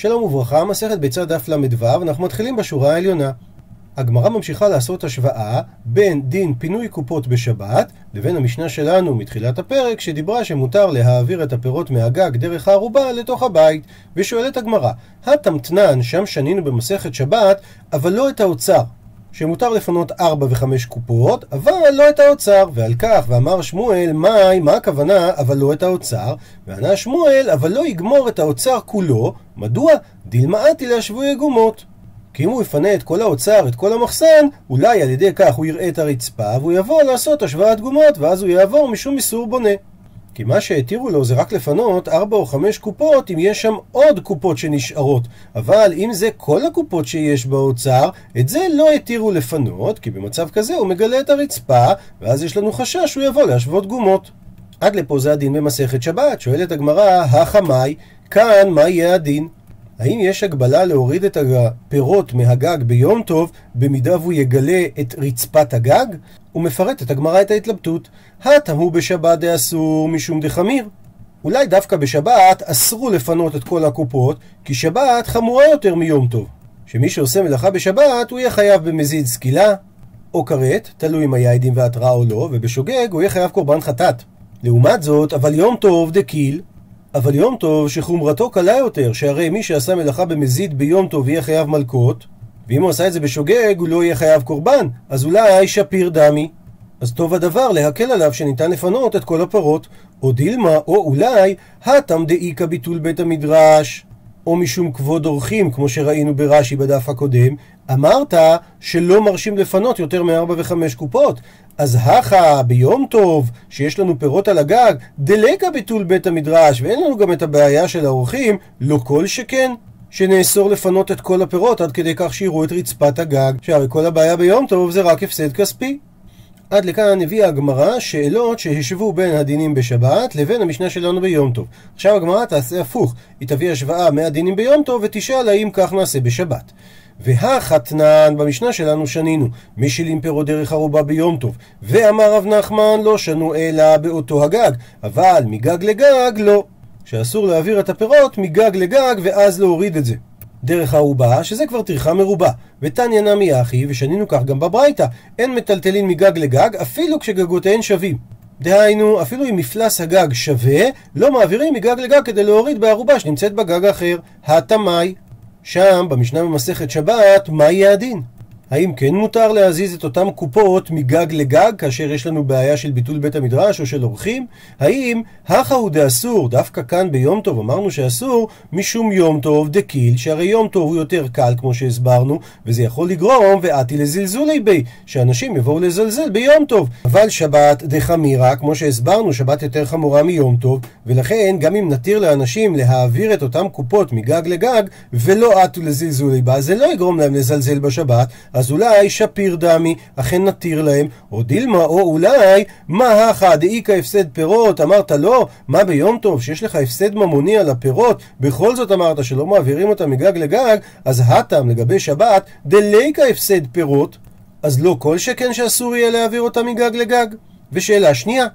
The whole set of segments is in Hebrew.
שלום וברכה, מסכת ביצה דף ל"ו, אנחנו מתחילים בשורה העליונה. הגמרא ממשיכה לעשות השוואה בין דין פינוי קופות בשבת לבין המשנה שלנו מתחילת הפרק שדיברה שמותר להעביר את הפירות מהגג דרך הערובה לתוך הבית ושואלת הגמרא, התמתנן שם שנינו במסכת שבת אבל לא את האוצר שמותר לפנות ארבע וחמש קופות, אבל לא את האוצר. ועל כך, ואמר שמואל, מאי, מה הכוונה, אבל לא את האוצר? וענה שמואל, אבל לא יגמור את האוצר כולו, מדוע? דילמאתי להשווי גומות. כי אם הוא יפנה את כל האוצר, את כל המחסן, אולי על ידי כך הוא יראה את הרצפה, והוא יבוא לעשות השוואת גומות, ואז הוא יעבור משום איסור בונה. כי מה שהתירו לו זה רק לפנות ארבע או חמש קופות אם יש שם עוד קופות שנשארות. אבל אם זה כל הקופות שיש באוצר, את זה לא התירו לפנות, כי במצב כזה הוא מגלה את הרצפה, ואז יש לנו חשש שהוא יבוא להשוות גומות. עד לפה זה הדין במסכת שבת, שואלת הגמרא, החמאי, כאן מה יהיה הדין? האם יש הגבלה להוריד את הפירות מהגג ביום טוב במידה והוא יגלה את רצפת הגג? ומפרטת הגמרא את ההתלבטות. התמו בשבת דאסור משום דחמיר. אולי דווקא בשבת אסרו לפנות את כל הקופות, כי שבת חמורה יותר מיום טוב. שמי שעושה מלאכה בשבת הוא יהיה חייב במזיד סקילה או כרת, תלוי אם היה עדים והתראה או לא, ובשוגג הוא יהיה חייב קורבן חטאת. לעומת זאת, אבל יום טוב דקיל, אבל יום טוב שחומרתו קלה יותר, שהרי מי שעשה מלאכה במזיד ביום טוב יהיה חייב מלקות, ואם הוא עשה את זה בשוגג הוא לא יהיה חייב קורבן, אז אולי שפיר דמי. אז טוב הדבר להקל עליו שניתן לפנות את כל הפרות, או דילמה, או אולי, הטם דאיכא ביטול בית המדרש, או משום כבוד אורחים, כמו שראינו ברש"י בדף הקודם, אמרת שלא מרשים לפנות יותר מארבע וחמש קופות. אז הכה ביום טוב, שיש לנו פירות על הגג, דלקה ביטול בית המדרש, ואין לנו גם את הבעיה של האורחים, לא כל שכן. שנאסור לפנות את כל הפירות עד כדי כך שיראו את רצפת הגג, שהרי כל הבעיה ביום טוב זה רק הפסד כספי. עד לכאן הביאה הגמרא שאלות שהשוו בין הדינים בשבת לבין המשנה שלנו ביום טוב. עכשיו הגמרא תעשה הפוך, היא תביא השוואה מהדינים ביום טוב ותשאל האם כך נעשה בשבת. והחתנן במשנה שלנו שנינו, מי פירות דרך ערובה ביום טוב. ואמר רב נחמן לא שנו אלא באותו הגג, אבל מגג לגג לא. שאסור להעביר את הפירות מגג לגג ואז להוריד את זה. דרך הערובה, שזה כבר טרחה מרובה. ותניא נמי אחי, ושנינו כך גם בברייתא, אין מטלטלין מגג לגג, אפילו כשגגותיהן שווים. דהיינו, אפילו אם מפלס הגג שווה, לא מעבירים מגג לגג כדי להוריד בערובה שנמצאת בגג אחר. התמאי. שם, במשנה במסכת שבת, מה יהיה הדין? האם כן מותר להזיז את אותן קופות מגג לגג כאשר יש לנו בעיה של ביטול בית המדרש או של אורחים? האם הכה הוא דאסור, דווקא כאן ביום טוב אמרנו שאסור משום יום טוב דקיל, שהרי יום טוב הוא יותר קל כמו שהסברנו, וזה יכול לגרום ואתי לזלזולי בי, שאנשים יבואו לזלזל ביום טוב. אבל שבת דחמירה, כמו שהסברנו, שבת יותר חמורה מיום טוב, ולכן גם אם נתיר לאנשים להעביר את אותן קופות מגג לגג ולא אתו לזלזולי בה, זה לא יגרום להם לזלזל בשבת. אז אולי שפיר דמי, אכן נתיר להם, או דילמה, או אולי, מה הכא דאיכא הפסד פירות, אמרת לא, מה ביום טוב שיש לך הפסד ממוני על הפירות, בכל זאת אמרת שלא מעבירים אותם מגג לגג, אז הטם לגבי שבת, דליקא הפסד פירות, אז לא כל שכן שאסור יהיה להעביר אותם מגג לגג. ושאלה שנייה,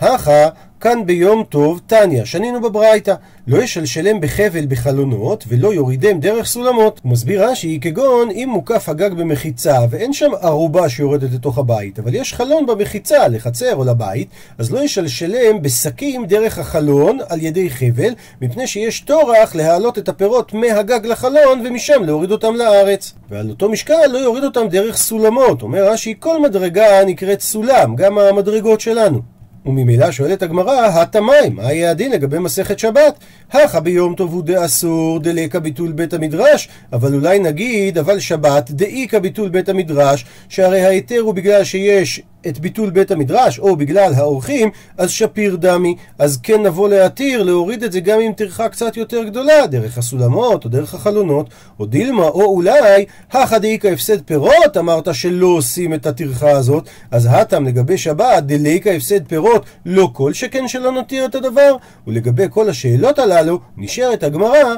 הכא כאן ביום טוב, תניא, שנינו בברייתא, לא ישלשלם בחבל בחלונות, ולא יורידם דרך סולמות. מסביר רש"י, כגון אם מוקף הגג במחיצה, ואין שם ערובה שיורדת לתוך הבית, אבל יש חלון במחיצה, לחצר או לבית, אז לא ישלשלם בשקים דרך החלון על ידי חבל, מפני שיש טורח להעלות את הפירות מהגג לחלון, ומשם להוריד אותם לארץ. ועל אותו משקל לא יוריד אותם דרך סולמות. אומר רש"י, כל מדרגה נקראת סולם, גם המדרגות שלנו. וממילא שואלת הגמרא, התמיים, מה יהיה הדין לגבי מסכת שבת? הכה ביום טוב הוא דאסור דליקה ביטול בית המדרש, אבל אולי נגיד, אבל שבת דאיקה ביטול בית המדרש, שהרי ההיתר הוא בגלל שיש את ביטול בית המדרש, או בגלל האורחים, אז שפיר דמי, אז כן נבוא להתיר, להוריד את זה גם עם טרחה קצת יותר גדולה, דרך הסולמות, או דרך החלונות, או דילמה, או אולי, הכא דאיכא הפסד פירות, אמרת שלא עושים את הטרחה הזאת, אז הטם לגבי שבת, דליקא הפסד פירות, לא כל שכן שלא נתיר את הדבר, ולגבי כל השאלות הללו, נשארת הגמרא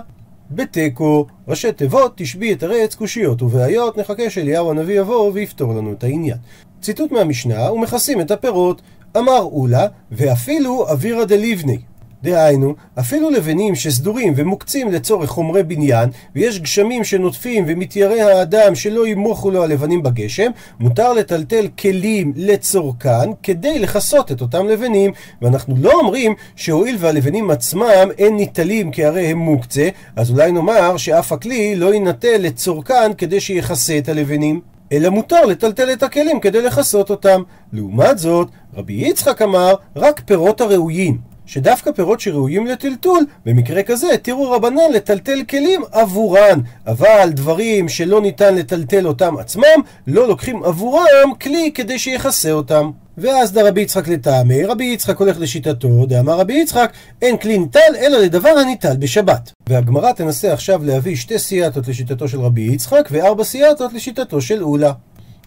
בתיקו, ראשי תיבות, תשבי את הרץ, קושיות ובעיות, נחכה שאליהו הנביא יבוא ויפתור לנו את העניין. ציטוט מהמשנה, ומכסים את הפירות. אמר אולה, ואפילו אבירא דליבני. דהיינו, אפילו לבנים שסדורים ומוקצים לצורך חומרי בניין, ויש גשמים שנוטפים ומתיירא האדם שלא ימוכו לו הלבנים בגשם, מותר לטלטל כלים לצורכן כדי לכסות את אותם לבנים. ואנחנו לא אומרים שהואיל והלבנים עצמם אין ניטלים כי הרי הם מוקצה, אז אולי נאמר שאף הכלי לא יינטל לצורכן כדי שיכסה את הלבנים. אלא מותר לטלטל את הכלים כדי לכסות אותם. לעומת זאת, רבי יצחק אמר, רק פירות הראויים. שדווקא פירות שראויים לטלטול, במקרה כזה התירו רבנן לטלטל כלים עבורן, אבל דברים שלא ניתן לטלטל אותם עצמם, לא לוקחים עבורם כלי כדי שיכסה אותם. ואז דרבי יצחק לטעמי, רבי יצחק הולך לשיטתו, דאמר רבי יצחק, אין כלי ניטל אלא לדבר הניטל בשבת. והגמרא תנסה עכשיו להביא שתי סייעתות לשיטתו של רבי יצחק, וארבע סייעתות לשיטתו של אולה.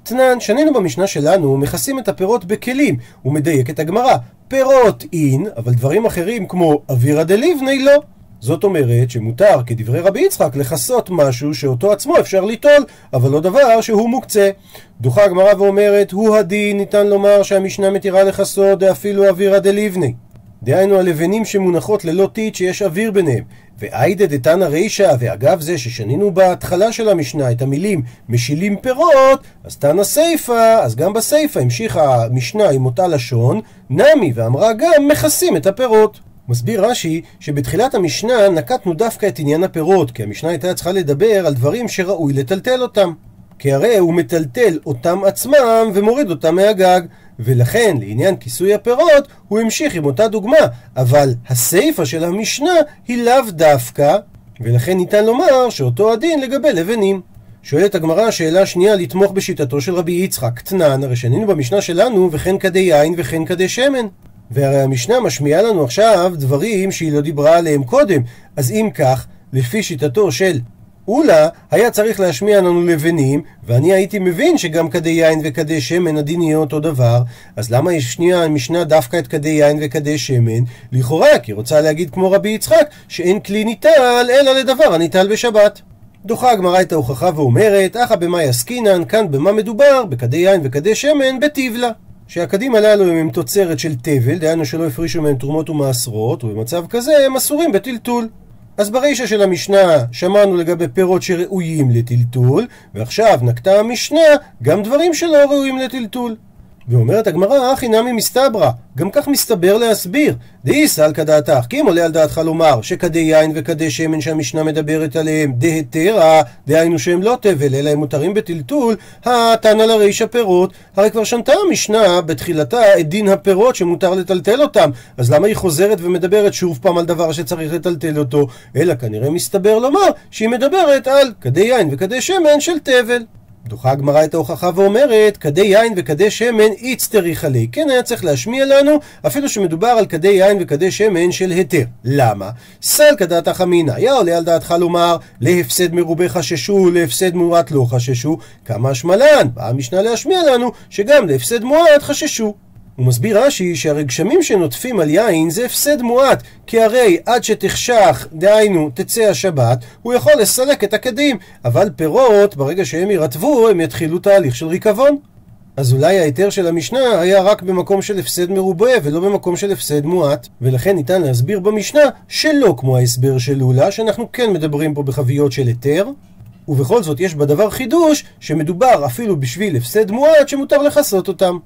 תנן, שנינו במשנה שלנו מכסים את הפירות בכלים, הוא מדייק את הגמרא. פירות אין, אבל דברים אחרים כמו אווירא דליבני לא. זאת אומרת שמותר, כדברי רבי יצחק, לכסות משהו שאותו עצמו אפשר ליטול, אבל לא דבר שהוא מוקצה. דוחה הגמרא ואומרת, הוא הדין, ניתן לומר שהמשנה מתירה לכסות דאפילו אווירא דליבני. דהיינו הלבנים שמונחות ללא טיט שיש אוויר ביניהם. ואיידא דתנא רישא, ואגב זה ששנינו בהתחלה של המשנה את המילים משילים פירות, אז תנא סיפא, אז גם בסיפא המשיכה המשנה עם אותה לשון, נמי ואמרה גם מכסים את הפירות. מסביר רש"י שבתחילת המשנה נקטנו דווקא את עניין הפירות, כי המשנה הייתה צריכה לדבר על דברים שראוי לטלטל אותם. כי הרי הוא מטלטל אותם עצמם ומוריד אותם מהגג. ולכן לעניין כיסוי הפירות הוא המשיך עם אותה דוגמה, אבל הסיפא של המשנה היא לאו דווקא, ולכן ניתן לומר שאותו הדין לגבי לבנים. שואלת הגמרא שאלה שנייה לתמוך בשיטתו של רבי יצחק, תנן, הרי שנינו במשנה שלנו וכן כדי יין וכן כדי שמן. והרי המשנה משמיעה לנו עכשיו דברים שהיא לא דיברה עליהם קודם, אז אם כך, לפי שיטתו של אולה היה צריך להשמיע לנו לבנים, ואני הייתי מבין שגם כדי יין וכדי שמן הדין יהיה אותו דבר, אז למה יש שנייה המשנה דווקא את כדי יין וכדי שמן? לכאורה, כי רוצה להגיד כמו רבי יצחק, שאין כלי ניטל אלא לדבר הניטל בשבת. דוחה הגמרא את ההוכחה ואומרת, אחא במאי עסקינן, כאן במה מדובר? בכדי יין וכדי שמן, בטיבלה. שהכדים הללו הם תוצרת של תבל, דהיינו שלא הפרישו מהם תרומות ומעשרות, ובמצב כזה הם אסורים בטלטול. אז ברישא של המשנה שמענו לגבי פירות שראויים לטלטול, ועכשיו נקטה המשנה גם דברים שלא ראויים לטלטול. ואומרת הגמרא, אחי נמי מסתברא, גם כך מסתבר להסביר. דאי סלקא דעתך, כי אם עולה על דעתך לומר שכדי יין וכדי שמן שהמשנה מדברת עליהם דהתרא, דהיינו שהם לא תבל, אלא הם מותרים בטלטול, התנא לרישא פירות, הרי כבר שנתה המשנה בתחילתה את דין הפירות שמותר לטלטל אותם, אז למה היא חוזרת ומדברת שוב פעם על דבר שצריך לטלטל אותו? אלא כנראה מסתבר לומר שהיא מדברת על כדי יין וכדי שמן של תבל. דוחה הגמרא את ההוכחה ואומרת, כדי יין וכדי שמן איצטריך עלי. כן היה צריך להשמיע לנו, אפילו שמדובר על כדי יין וכדי שמן של היתר. למה? סל כדעתך אמינא. היה עולה על דעתך לומר, להפסד מרובה חששו, להפסד מועט לא חששו. כמה השמלן. באה המשנה להשמיע לנו, שגם להפסד מועט חששו. הוא מסביר רש"י שהרי גשמים שנוטפים על יין זה הפסד מועט, כי הרי עד שתחשך, דהיינו תצא השבת, הוא יכול לסלק את הקדים, אבל פירות, ברגע שהם יירטבו, הם יתחילו תהליך של ריקבון. אז אולי ההיתר של המשנה היה רק במקום של הפסד מרובה ולא במקום של הפסד מועט. ולכן ניתן להסביר במשנה שלא כמו ההסבר של לולה שאנחנו כן מדברים פה בחביות של היתר. ובכל זאת יש בדבר חידוש שמדובר אפילו בשביל הפסד מועט שמותר לכסות אותם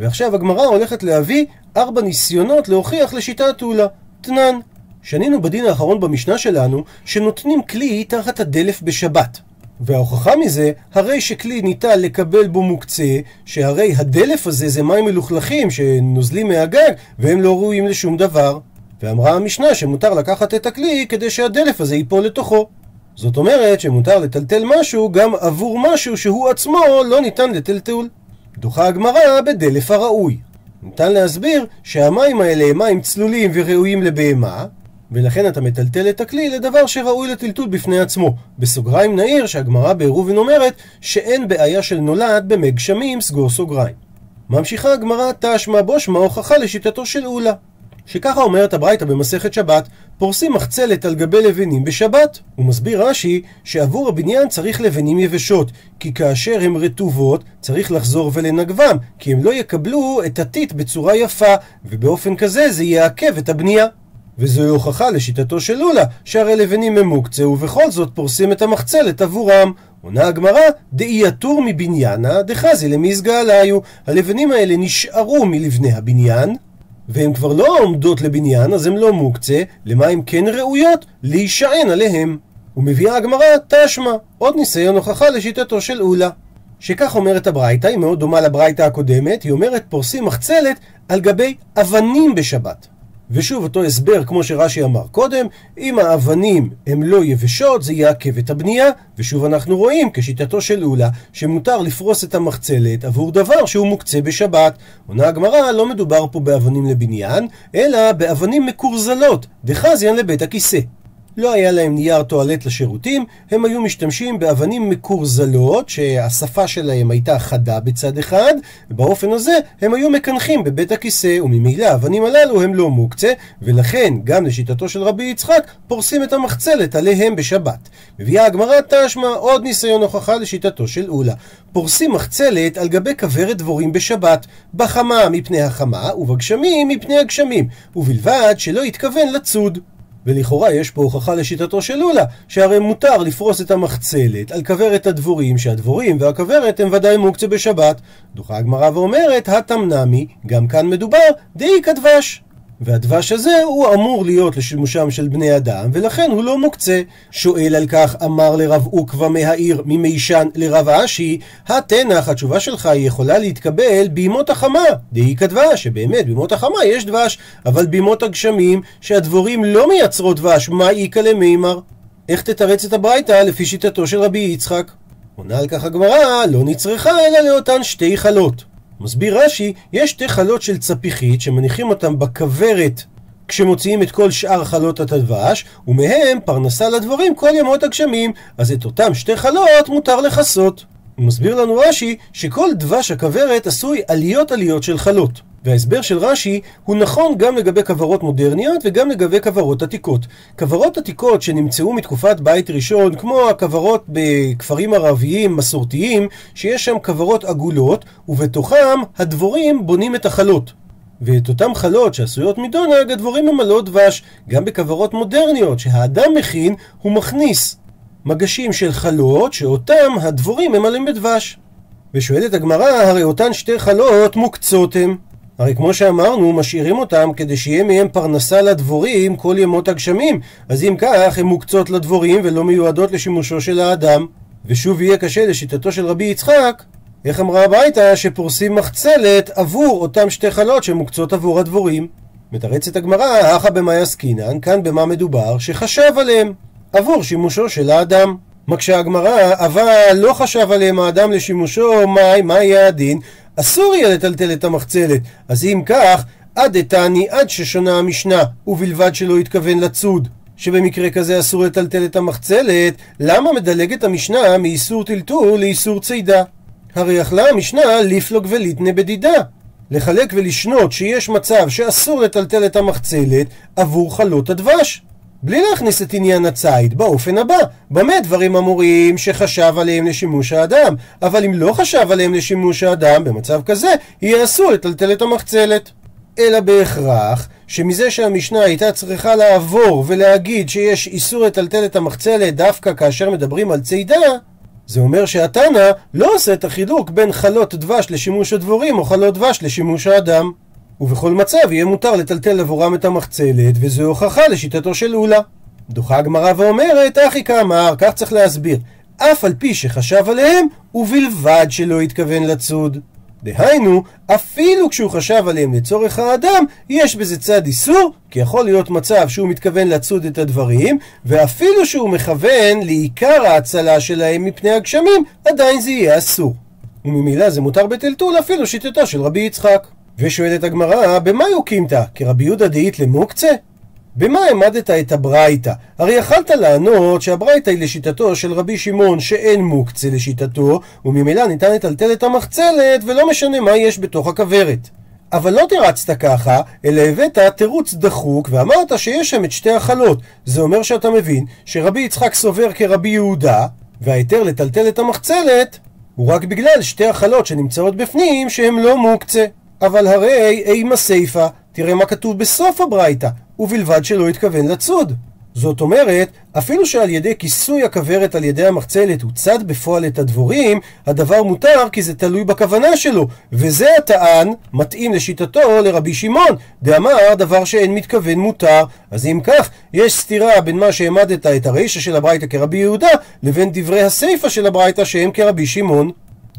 ועכשיו הגמרא הולכת להביא ארבע ניסיונות להוכיח לשיטת אולה. תנן. שנינו בדין האחרון במשנה שלנו, שנותנים כלי תחת הדלף בשבת. וההוכחה מזה, הרי שכלי ניתן לקבל בו מוקצה, שהרי הדלף הזה זה מים מלוכלכים שנוזלים מהגג, והם לא ראויים לשום דבר. ואמרה המשנה שמותר לקחת את הכלי כדי שהדלף הזה ייפול לתוכו. זאת אומרת שמותר לטלטל משהו גם עבור משהו שהוא עצמו לא ניתן לטלטול. דוחה הגמרא בדלף הראוי. ניתן להסביר שהמים האלה הם מים צלולים וראויים לבהמה, ולכן אתה מטלטל את הכלי לדבר שראוי לטלטול בפני עצמו. בסוגריים נעיר שהגמרא בעירובין אומרת שאין בעיה של נולד במי גשמים, סגור סוגריים. ממשיכה הגמרא תשמע בושמע הוכחה לשיטתו של אולה. שככה אומרת הברייתא במסכת שבת, פורסים מחצלת על גבי לבנים בשבת. הוא מסביר רש"י שעבור הבניין צריך לבנים יבשות, כי כאשר הן רטובות צריך לחזור ולנגבם, כי הם לא יקבלו את הטיט בצורה יפה, ובאופן כזה זה יעכב את הבנייה. וזוהי הוכחה לשיטתו של לולה, שהרי לבנים הם מוקצה, ובכל זאת פורסים את המחצלת עבורם. עונה הגמרא, דאי יתור מבניינה, דחזי למזגה עליו. הלבנים האלה נשארו מלבני הבניין, והן כבר לא עומדות לבניין, אז הן לא מוקצה, למה הן כן ראויות? להישען עליהם. ומביאה הגמרא תשמע, עוד ניסיון הוכחה לשיטתו של אולה. שכך אומרת הברייתא, היא מאוד דומה לברייתא הקודמת, היא אומרת פורסים מחצלת על גבי אבנים בשבת. ושוב אותו הסבר כמו שרש"י אמר קודם, אם האבנים הן לא יבשות זה יעכב את הבנייה, ושוב אנחנו רואים כשיטתו של אולה שמותר לפרוס את המחצלת עבור דבר שהוא מוקצה בשבת. עונה הגמרא לא מדובר פה באבנים לבניין, אלא באבנים מקורזלות, דחזיין לבית הכיסא. לא היה להם נייר טואלט לשירותים, הם היו משתמשים באבנים מקורזלות, שהשפה שלהם הייתה חדה בצד אחד, ובאופן הזה הם היו מקנחים בבית הכיסא, וממילא האבנים הללו הם לא מוקצה, ולכן גם לשיטתו של רבי יצחק פורסים את המחצלת עליהם בשבת. מביאה הגמרא תשמע עוד ניסיון הוכחה לשיטתו של אולה. פורסים מחצלת על גבי כוורת דבורים בשבת, בחמה מפני החמה ובגשמים מפני הגשמים, ובלבד שלא יתכוון לצוד. ולכאורה יש פה הוכחה לשיטתו של לולה, שהרי מותר לפרוס את המחצלת על כוורת הדבורים, שהדבורים והכוורת הם ודאי מוקצה בשבת. דוחה הגמרא ואומרת, התמנמי, גם כאן מדובר, דאי כדבש. והדבש הזה הוא אמור להיות לשימושם של בני אדם, ולכן הוא לא מוקצה. שואל על כך, אמר לרב עוקבא מהעיר ממישן לרב אשי, התנח, התשובה שלך היא יכולה להתקבל בימות החמה. דהי כדבש, שבאמת בימות החמה יש דבש, אבל בימות הגשמים, שהדבורים לא מייצרות דבש, מה איכא למימר? איך תתרץ את הברייתא לפי שיטתו של רבי יצחק? עונה על כך הגמרא, לא נצרכה אלא לאותן שתי חלות. מסביר רש"י, יש שתי חלות של צפיחית שמניחים אותן בכוורת כשמוציאים את כל שאר חלות הדבש, ומהם פרנסה לדבורים כל ימות הגשמים, אז את אותם שתי חלות מותר לכסות. מסביר לנו רש"י שכל דבש הכוורת עשוי עליות עליות של חלות. וההסבר של רש"י הוא נכון גם לגבי כוורות מודרניות וגם לגבי כוורות עתיקות. כוורות עתיקות שנמצאו מתקופת בית ראשון, כמו הכוורות בכפרים ערביים מסורתיים, שיש שם כוורות עגולות, ובתוכם הדבורים בונים את החלות. ואת אותם חלות שעשויות מדונג, הדבורים ממלאות דבש. גם בכוורות מודרניות שהאדם מכין, הוא מכניס מגשים של חלות, שאותם הדבורים ממלאים בדבש. ושואלת הגמרא, הרי אותן שתי חלות מוקצות הן. הרי כמו שאמרנו, משאירים אותם כדי שיהיה מהם פרנסה לדבורים כל ימות הגשמים. אז אם כך, הן מוקצות לדבורים ולא מיועדות לשימושו של האדם. ושוב יהיה קשה לשיטתו של רבי יצחק, איך אמרה הביתה שפורסים מחצלת עבור אותם שתי חלות שמוקצות עבור הדבורים. מתרצת הגמרא, הכא במאי עסקינן, כאן במה מדובר? שחשב עליהם, עבור שימושו של האדם. מקשה הגמרא, אבל לא חשב עליהם האדם לשימושו, מהי, מה יהיה הדין? אסור יהיה לטלטל את המחצלת. אז אם כך, עד דתני עד ששונה המשנה, ובלבד שלא התכוון לצוד. שבמקרה כזה אסור לטלטל את המחצלת, למה מדלגת המשנה מאיסור טלטול לאיסור צידה? הרי יכלה המשנה לפלוג וליטנה בדידה. לחלק ולשנות שיש מצב שאסור לטלטל את המחצלת עבור חלות הדבש. בלי להכניס את עניין הציד באופן הבא, במה דברים אמורים שחשב עליהם לשימוש האדם, אבל אם לא חשב עליהם לשימוש האדם, במצב כזה, יהיה אסור לטלטל את המחצלת. אלא בהכרח שמזה שהמשנה הייתה צריכה לעבור ולהגיד שיש איסור לטלטל את המחצלת דווקא כאשר מדברים על צידה, זה אומר שהתנא לא עושה את החילוק בין חלות דבש לשימוש הדבורים או חלות דבש לשימוש האדם. ובכל מצב יהיה מותר לטלטל עבורם את המחצלת, וזו הוכחה לשיטתו של אולה. דוחה הגמרא ואומרת, אחי כאמר, כך צריך להסביר, אף על פי שחשב עליהם, ובלבד שלא התכוון לצוד. דהיינו, אפילו כשהוא חשב עליהם לצורך האדם, יש בזה צד איסור, כי יכול להיות מצב שהוא מתכוון לצוד את הדברים, ואפילו שהוא מכוון לעיקר ההצלה שלהם מפני הגשמים, עדיין זה יהיה אסור. וממילא זה מותר בטלטול אפילו שיטתו של רבי יצחק. ושואלת הגמרא, במה יוקימת? כרבי יהודה דאית למוקצה? במה העמדת את הברייתא? הרי יכלת לענות שהברייתא היא לשיטתו של רבי שמעון שאין מוקצה לשיטתו, וממילא ניתן לטלטל את המחצלת ולא משנה מה יש בתוך הכוורת. אבל לא תרצת ככה, אלא הבאת תירוץ דחוק ואמרת שיש שם את שתי החלות. זה אומר שאתה מבין שרבי יצחק סובר כרבי יהודה, וההיתר לטלטל את המחצלת הוא רק בגלל שתי החלות שנמצאות בפנים שהן לא מוקצה. אבל הרי אימה סיפה, תראה מה כתוב בסוף הברייתא, ובלבד שלא התכוון לצוד. זאת אומרת, אפילו שעל ידי כיסוי הכוורת על ידי המחצלת הוא צד בפועל את הדבורים, הדבר מותר כי זה תלוי בכוונה שלו, וזה הטען, מתאים לשיטתו לרבי שמעון, דאמר דבר שאין מתכוון מותר. אז אם כך, יש סתירה בין מה שהעמדת את הרישא של הברייתא כרבי יהודה, לבין דברי הסיפא של הברייתא שהם כרבי שמעון.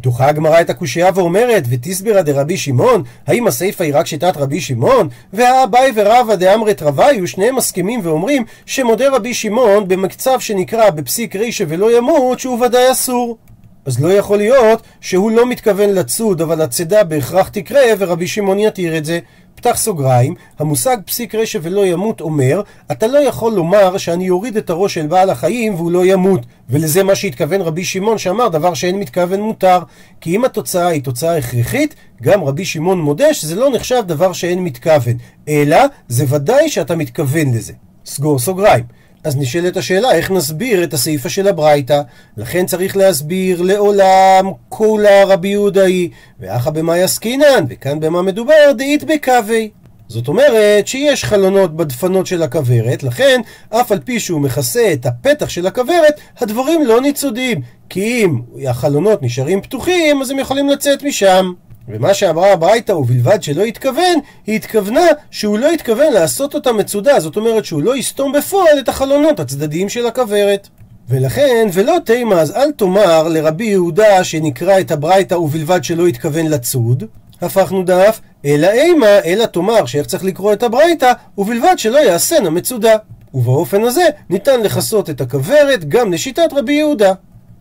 דוחה הגמרא את הקושייה ואומרת, ותסבירה דרבי שמעון, האם הסיפא היא רק שיטת רבי שמעון? והאביי ורבא דאמרת רביו, שניהם מסכימים ואומרים שמודה רבי שמעון במצב שנקרא בפסיק רישא ולא ימות, שהוא ודאי אסור. אז לא יכול להיות שהוא לא מתכוון לצוד, אבל הצידה בהכרח תקרה, ורבי שמעון יתיר את זה. פתח סוגריים, המושג פסיק רשע ולא ימות אומר, אתה לא יכול לומר שאני אוריד את הראש של בעל החיים והוא לא ימות. ולזה מה שהתכוון רבי שמעון שאמר דבר שאין מתכוון מותר. כי אם התוצאה היא תוצאה הכרחית, גם רבי שמעון מודה שזה לא נחשב דבר שאין מתכוון. אלא, זה ודאי שאתה מתכוון לזה. סגור סוגריים. אז נשאלת השאלה איך נסביר את הסעיפה של הברייתא. לכן צריך להסביר לעולם כולה רבי יהודה היא, ואחא במאי עסקינן, וכאן במה מדובר דאית בקווי. זאת אומרת שיש חלונות בדפנות של הכוורת, לכן אף על פי שהוא מכסה את הפתח של הכוורת, הדבורים לא ניצודים. כי אם החלונות נשארים פתוחים, אז הם יכולים לצאת משם. ומה שאמרה הברייתא ובלבד שלא התכוון, היא התכוונה שהוא לא התכוון לעשות אותה מצודה, זאת אומרת שהוא לא יסתום בפועל את החלונות הצדדיים של הכוורת. ולכן, ולא תימה, אז אל תאמר לרבי יהודה שנקרא את הברייתא ובלבד שלא התכוון לצוד, הפכנו דף, אלא אימה, אלא תאמר שאיך צריך לקרוא את הברייתא, ובלבד שלא יעשנה מצודה. ובאופן הזה ניתן לכסות את הכוורת גם לשיטת רבי יהודה.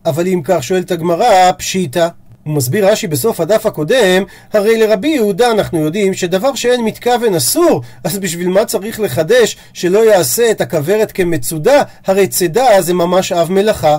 אבל אם כך שואלת הגמרא, פשיטא. הוא מסביר רש"י בסוף הדף הקודם, הרי לרבי יהודה אנחנו יודעים שדבר שאין מתכוון אסור, אז בשביל מה צריך לחדש שלא יעשה את הכוורת כמצודה? הרי צידה זה ממש אב מלאכה.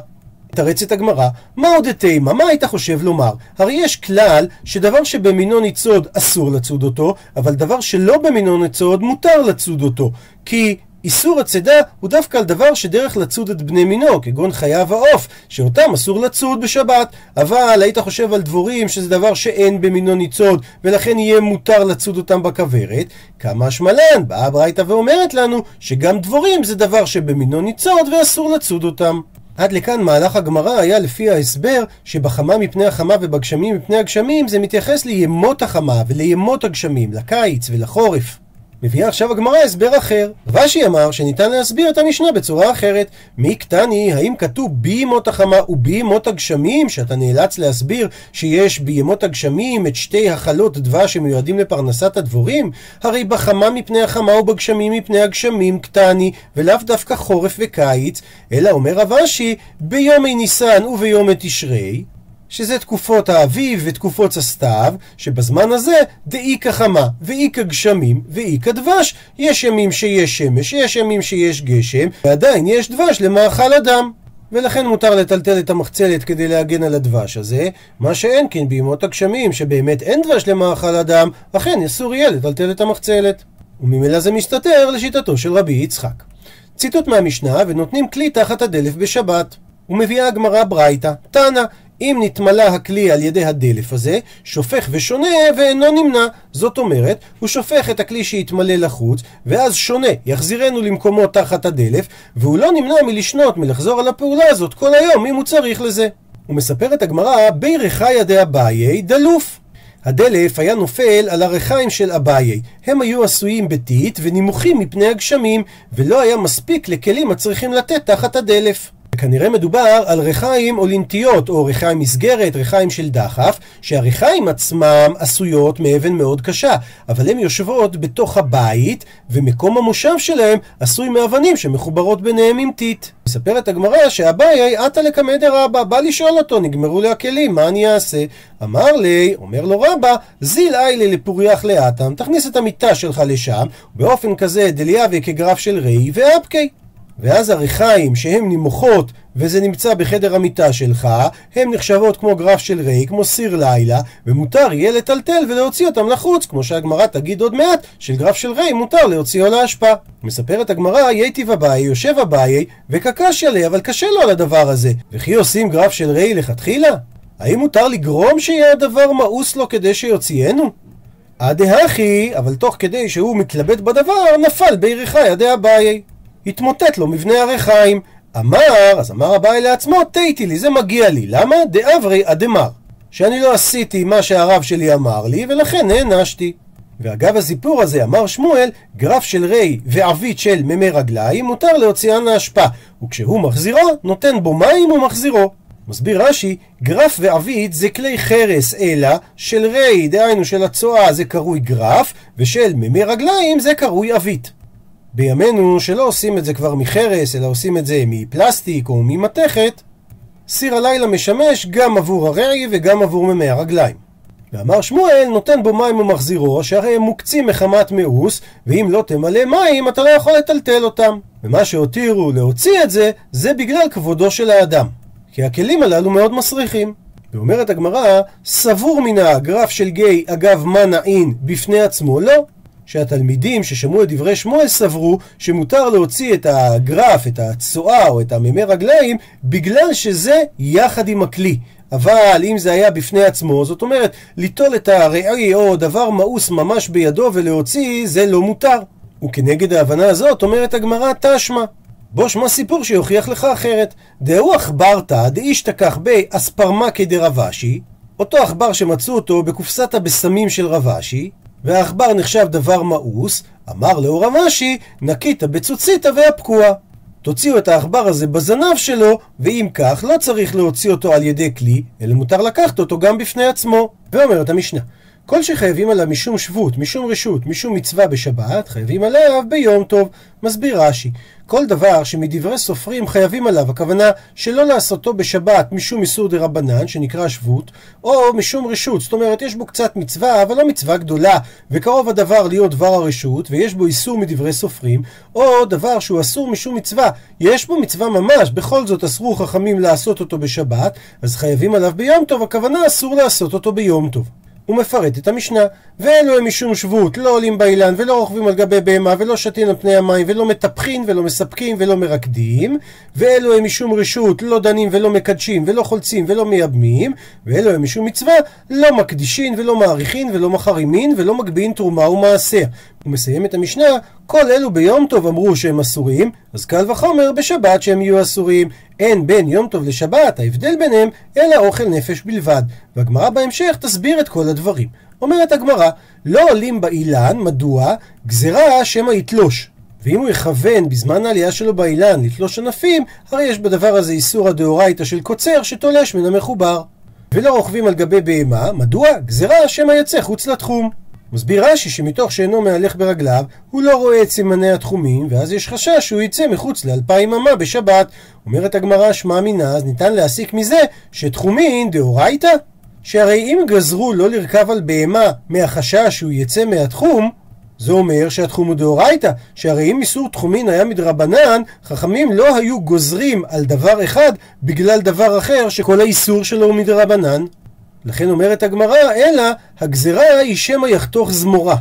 תרץ הגמרא, מה עוד התימה? מה היית חושב לומר? הרי יש כלל שדבר שבמינו ניצוד אסור לצוד אותו, אבל דבר שלא במינו ניצוד מותר לצוד אותו. כי איסור הצידה הוא דווקא על דבר שדרך לצוד את בני מינו, כגון חיה ועוף, שאותם אסור לצוד בשבת. אבל היית חושב על דבורים שזה דבר שאין במינו ניצוד, ולכן יהיה מותר לצוד אותם בכוורת. כמה שמלן, באה הברייתא ואומרת לנו שגם דבורים זה דבר שבמינו ניצוד ואסור לצוד אותם. עד לכאן מהלך הגמרא היה לפי ההסבר שבחמה מפני החמה ובגשמים מפני הגשמים זה מתייחס לימות החמה ולימות הגשמים, לקיץ ולחורף. מביאה עכשיו הגמרא הסבר אחר. רש"י אמר שניתן להסביר את המשנה בצורה אחרת. מי קטני, האם כתוב בימות החמה ובימות הגשמים, שאתה נאלץ להסביר שיש בימות הגשמים את שתי החלות דבש שמיועדים לפרנסת הדבורים? הרי בחמה מפני החמה ובגשמים מפני הגשמים קטני, ולאו דווקא חורף וקיץ, אלא אומר רב אשי, ביומי ניסן וביומי תשרי. שזה תקופות האביב ותקופות הסתיו, שבזמן הזה דאיכא חמה ואיכא גשמים ואיכא דבש. יש ימים שיש שמש, יש ימים שיש גשם, ועדיין יש דבש למאכל אדם. ולכן מותר לטלטל את המחצלת כדי להגן על הדבש הזה, מה שאין כן בימות הגשמים, שבאמת אין דבש למאכל אדם, אכן אסור יהיה לטלטל את המחצלת. וממילא זה מסתתר לשיטתו של רבי יצחק. ציטוט מהמשנה, ונותנים כלי תחת הדלף בשבת. ומביאה הגמרא ברייתא, תנא, אם נתמלא הכלי על ידי הדלף הזה, שופך ושונה ואינו נמנע. זאת אומרת, הוא שופך את הכלי שהתמלא לחוץ, ואז שונה, יחזירנו למקומו תחת הדלף, והוא לא נמנע מלשנות, מלחזור על הפעולה הזאת כל היום, אם הוא צריך לזה. ומספרת הגמרא, בי רחיה דאביי דלוף. הדלף היה נופל על הרחיים של אביי. הם היו עשויים בטיט ונמוכים מפני הגשמים, ולא היה מספיק לכלים הצריכים לתת תחת הדלף. כנראה מדובר על ריחיים אולינטיות, או ריחיים מסגרת, ריחיים של דחף, שהריחיים עצמם עשויות מאבן מאוד קשה, אבל הן יושבות בתוך הבית, ומקום המושב שלהם עשוי מאבנים שמחוברות ביניהם עם טיט. מספרת הגמרא שאביי עטה לקמא דרבא, בא לשאול אותו, נגמרו לי הכלים, מה אני אעשה? אמר לי, אומר לו רבא, זיל איילה לפוריח לאטם, תכניס את המיטה שלך לשם, באופן כזה דליאבי כגרף של ראי ואפקי. ואז הריחיים שהן נמוכות וזה נמצא בחדר המיטה שלך, הן נחשבות כמו גרף של ריי, כמו סיר לילה, ומותר יהיה לטלטל ולהוציא אותם לחוץ, כמו שהגמרא תגיד עוד מעט, של גרף של ריי מותר להוציאו לאשפה. מספרת הגמרא, ייטיב אביי, יושב אביי, וקקש עליה, אבל קשה לו על הדבר הזה. וכי עושים גרף של ריי לכתחילה? האם מותר לגרום שיהיה הדבר מאוס לו כדי שיוציאנו? הדהכי, אבל תוך כדי שהוא מתלבט בדבר, נפל בירכי ידי אביי. התמוטט לו מבנה הריחיים. אמר, אז אמר אביי לעצמו, תהיתי לי, זה מגיע לי. למה? דאברי אדמר. שאני לא עשיתי מה שהרב שלי אמר לי, ולכן נענשתי. ואגב הסיפור הזה אמר שמואל, גרף של רי ועבית של ממי רגליים מותר להוציאן האשפה, וכשהוא מחזירו, נותן בו מים ומחזירו. מסביר רש"י, גרף ועבית זה כלי חרס, אלא של רי, דהיינו של הצואה זה קרוי גרף, ושל ממי רגליים זה קרוי עבית. בימינו שלא עושים את זה כבר מחרס, אלא עושים את זה מפלסטיק או ממתכת, סיר הלילה משמש גם עבור הרי וגם עבור ממי הרגליים. ואמר שמואל, נותן בו מים ומחזירו, שהרי הם מוקצים מחמת מאוס, ואם לא תמלא מים, אתה לא יכול לטלטל אותם. ומה שהותירו להוציא את זה, זה בגלל כבודו של האדם. כי הכלים הללו מאוד מסריחים. ואומרת הגמרא, סבור מן הגרף של גיא אגב מה נעין בפני עצמו, לא. שהתלמידים ששמעו את דברי שמואל סברו שמותר להוציא את הגרף, את הצואה או את הממי רגליים בגלל שזה יחד עם הכלי. אבל אם זה היה בפני עצמו, זאת אומרת, ליטול את הרעי או דבר מאוס ממש בידו ולהוציא, זה לא מותר. וכנגד ההבנה הזאת אומרת הגמרא תשמע. בוא שמע סיפור שיוכיח לך אחרת. דהו עכברתא דאישתכח באספרמה כדרבשי, אותו עכבר שמצאו אותו בקופסת הבשמים של רבשי, והעכבר נחשב דבר מאוס, אמר לאור רבשי, נקית בצוציתא והפקוע. תוציאו את העכבר הזה בזנב שלו, ואם כך, לא צריך להוציא אותו על ידי כלי, אלא מותר לקחת אותו גם בפני עצמו. ואומרת המשנה, כל שחייבים עליו משום שבות, משום רשות, משום מצווה בשבת, חייבים עליו ביום טוב. מסביר רש"י, כל דבר שמדברי סופרים חייבים עליו, הכוונה שלא לעשותו בשבת משום איסור דה רבנן, שנקרא שבות, או משום רשות, זאת אומרת יש בו קצת מצווה, אבל לא מצווה גדולה, וקרוב הדבר להיות דבר הרשות, ויש בו איסור מדברי סופרים, או דבר שהוא אסור משום מצווה, יש בו מצווה ממש, בכל זאת אסרו חכמים לעשות אותו בשבת, אז חייבים עליו ביום טוב, הכוונה אסור לעשות אותו ביום טוב. הוא מפרט את המשנה. ואלו הם משום שבות, לא עולים באילן, ולא רוכבים על גבי בהמה, ולא שתין על פני המים, ולא מטפחין, ולא מספקים, ולא מרקדים. ואלו הם משום רשות, לא דנים ולא מקדשים, ולא חולצים, ולא מייבמים. ואלו הם משום מצווה, לא מקדישין, ולא מעריכין, ולא מחרימין, ולא מגביהין תרומה ומעשר. הוא מסיים את המשנה, כל אלו ביום טוב אמרו שהם אסורים, אז קל וחומר בשבת שהם יהיו אסורים. אין בין יום טוב לשבת, ההבדל ביניהם, אלא אוכל נפש בלבד. והגמרא בהמשך תסביר את כל הדברים. אומרת הגמרא, לא עולים באילן, מדוע? גזירה שמא יתלוש. ואם הוא יכוון בזמן העלייה שלו באילן לתלוש ענפים, הרי יש בדבר הזה איסור הדאורייתא של קוצר שתולש מן המחובר. ולא רוכבים על גבי בהמה, מדוע? גזירה שמא יצא חוץ לתחום. מסביר רש"י שמתוך שאינו מהלך ברגליו, הוא לא רואה את סימני התחומים, ואז יש חשש שהוא יצא מחוץ לאלפיים אמה בשבת. אומרת הגמרא, שמע מינה, אז ניתן להסיק מזה שתחומין דאורייתא? שהרי אם גזרו לא לרכב על בהמה מהחשש שהוא יצא מהתחום, זה אומר שהתחום הוא דאורייתא, שהרי אם איסור תחומין היה מדרבנן, חכמים לא היו גוזרים על דבר אחד בגלל דבר אחר שכל האיסור שלו הוא מדרבנן. לכן אומרת הגמרא, אלא הגזרה היא שמא יחתוך זמורה.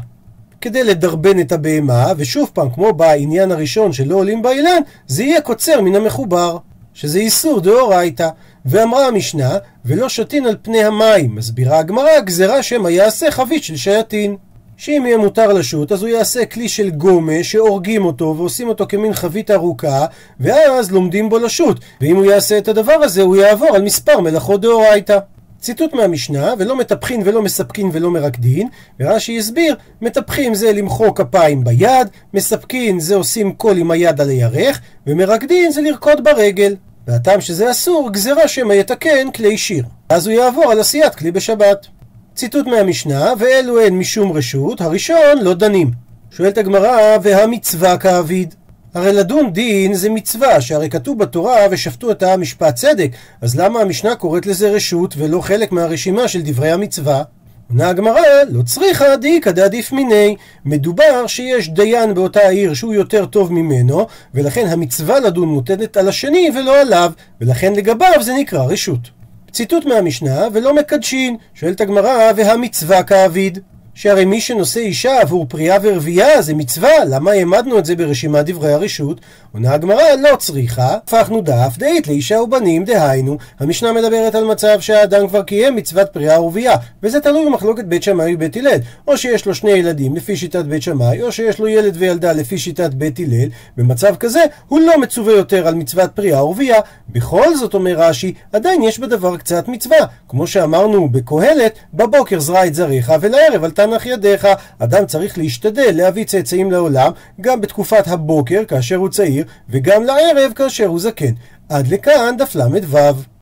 כדי לדרבן את הבהמה, ושוב פעם, כמו בעניין הראשון שלא עולים באילן, זה יהיה קוצר מן המחובר, שזה איסור דאורייתא. ואמרה המשנה, ולא שתין על פני המים. מסבירה הגמרא, גזרה שמא יעשה חבית של שייטין. שאם יהיה מותר לשוט, אז הוא יעשה כלי של גומה שהורגים אותו ועושים אותו כמין חבית ארוכה, ואז לומדים בו לשוט. ואם הוא יעשה את הדבר הזה, הוא יעבור על מספר מלאכות דאורייתא. ציטוט מהמשנה, ולא מטפחין ולא מספקין ולא מרקדין, ורש"י הסביר, מטפחים זה למחוא כפיים ביד, מספקין זה עושים קול עם היד על הירך, ומרקדין זה לרקוד ברגל. והטעם שזה אסור, גזירה שמא יתקן כלי שיר. אז הוא יעבור על עשיית כלי בשבת. ציטוט מהמשנה, ואלו הן משום רשות, הראשון לא דנים. שואלת הגמרא, והמצווה כאביד. הרי לדון דין זה מצווה, שהרי כתוב בתורה ושפטו את העם משפט צדק, אז למה המשנה קוראת לזה רשות ולא חלק מהרשימה של דברי המצווה? עונה הגמרא, לא צריכה דאיכא דעדיף מיני. מדובר שיש דיין באותה העיר שהוא יותר טוב ממנו, ולכן המצווה לדון מוטלת על השני ולא עליו, ולכן לגביו זה נקרא רשות. ציטוט מהמשנה, ולא מקדשין, שואלת הגמרא, והמצווה כאביד. שהרי מי שנושא אישה עבור פריאה ורבייה זה מצווה, למה העמדנו את זה ברשימת דברי הרשות? עונה הגמרא לא צריכה, הפכנו דף דאית לאישה ובנים דהיינו. המשנה מדברת על מצב שהאדם כבר קיים מצוות פריאה ורבייה, וזה תלוי במחלוקת בית שמאי ובית הלל. או שיש לו שני ילדים לפי שיטת בית שמאי, או שיש לו ילד וילדה לפי שיטת בית הלל. במצב כזה הוא לא מצווה יותר על מצוות פריאה ורבייה. בכל זאת אומר רש"י, עדיין יש בדבר קצת מצווה. כמו שאמרנו בקהלת, בבוקר זרע את זריך ולערב אל תנח ידיך. אדם צריך להשתדל להביא צאצאים לעולם, גם בתקופת הבוקר כאשר הוא צעיר, וגם לערב כאשר הוא זקן. עד לכאן דף ל"ו.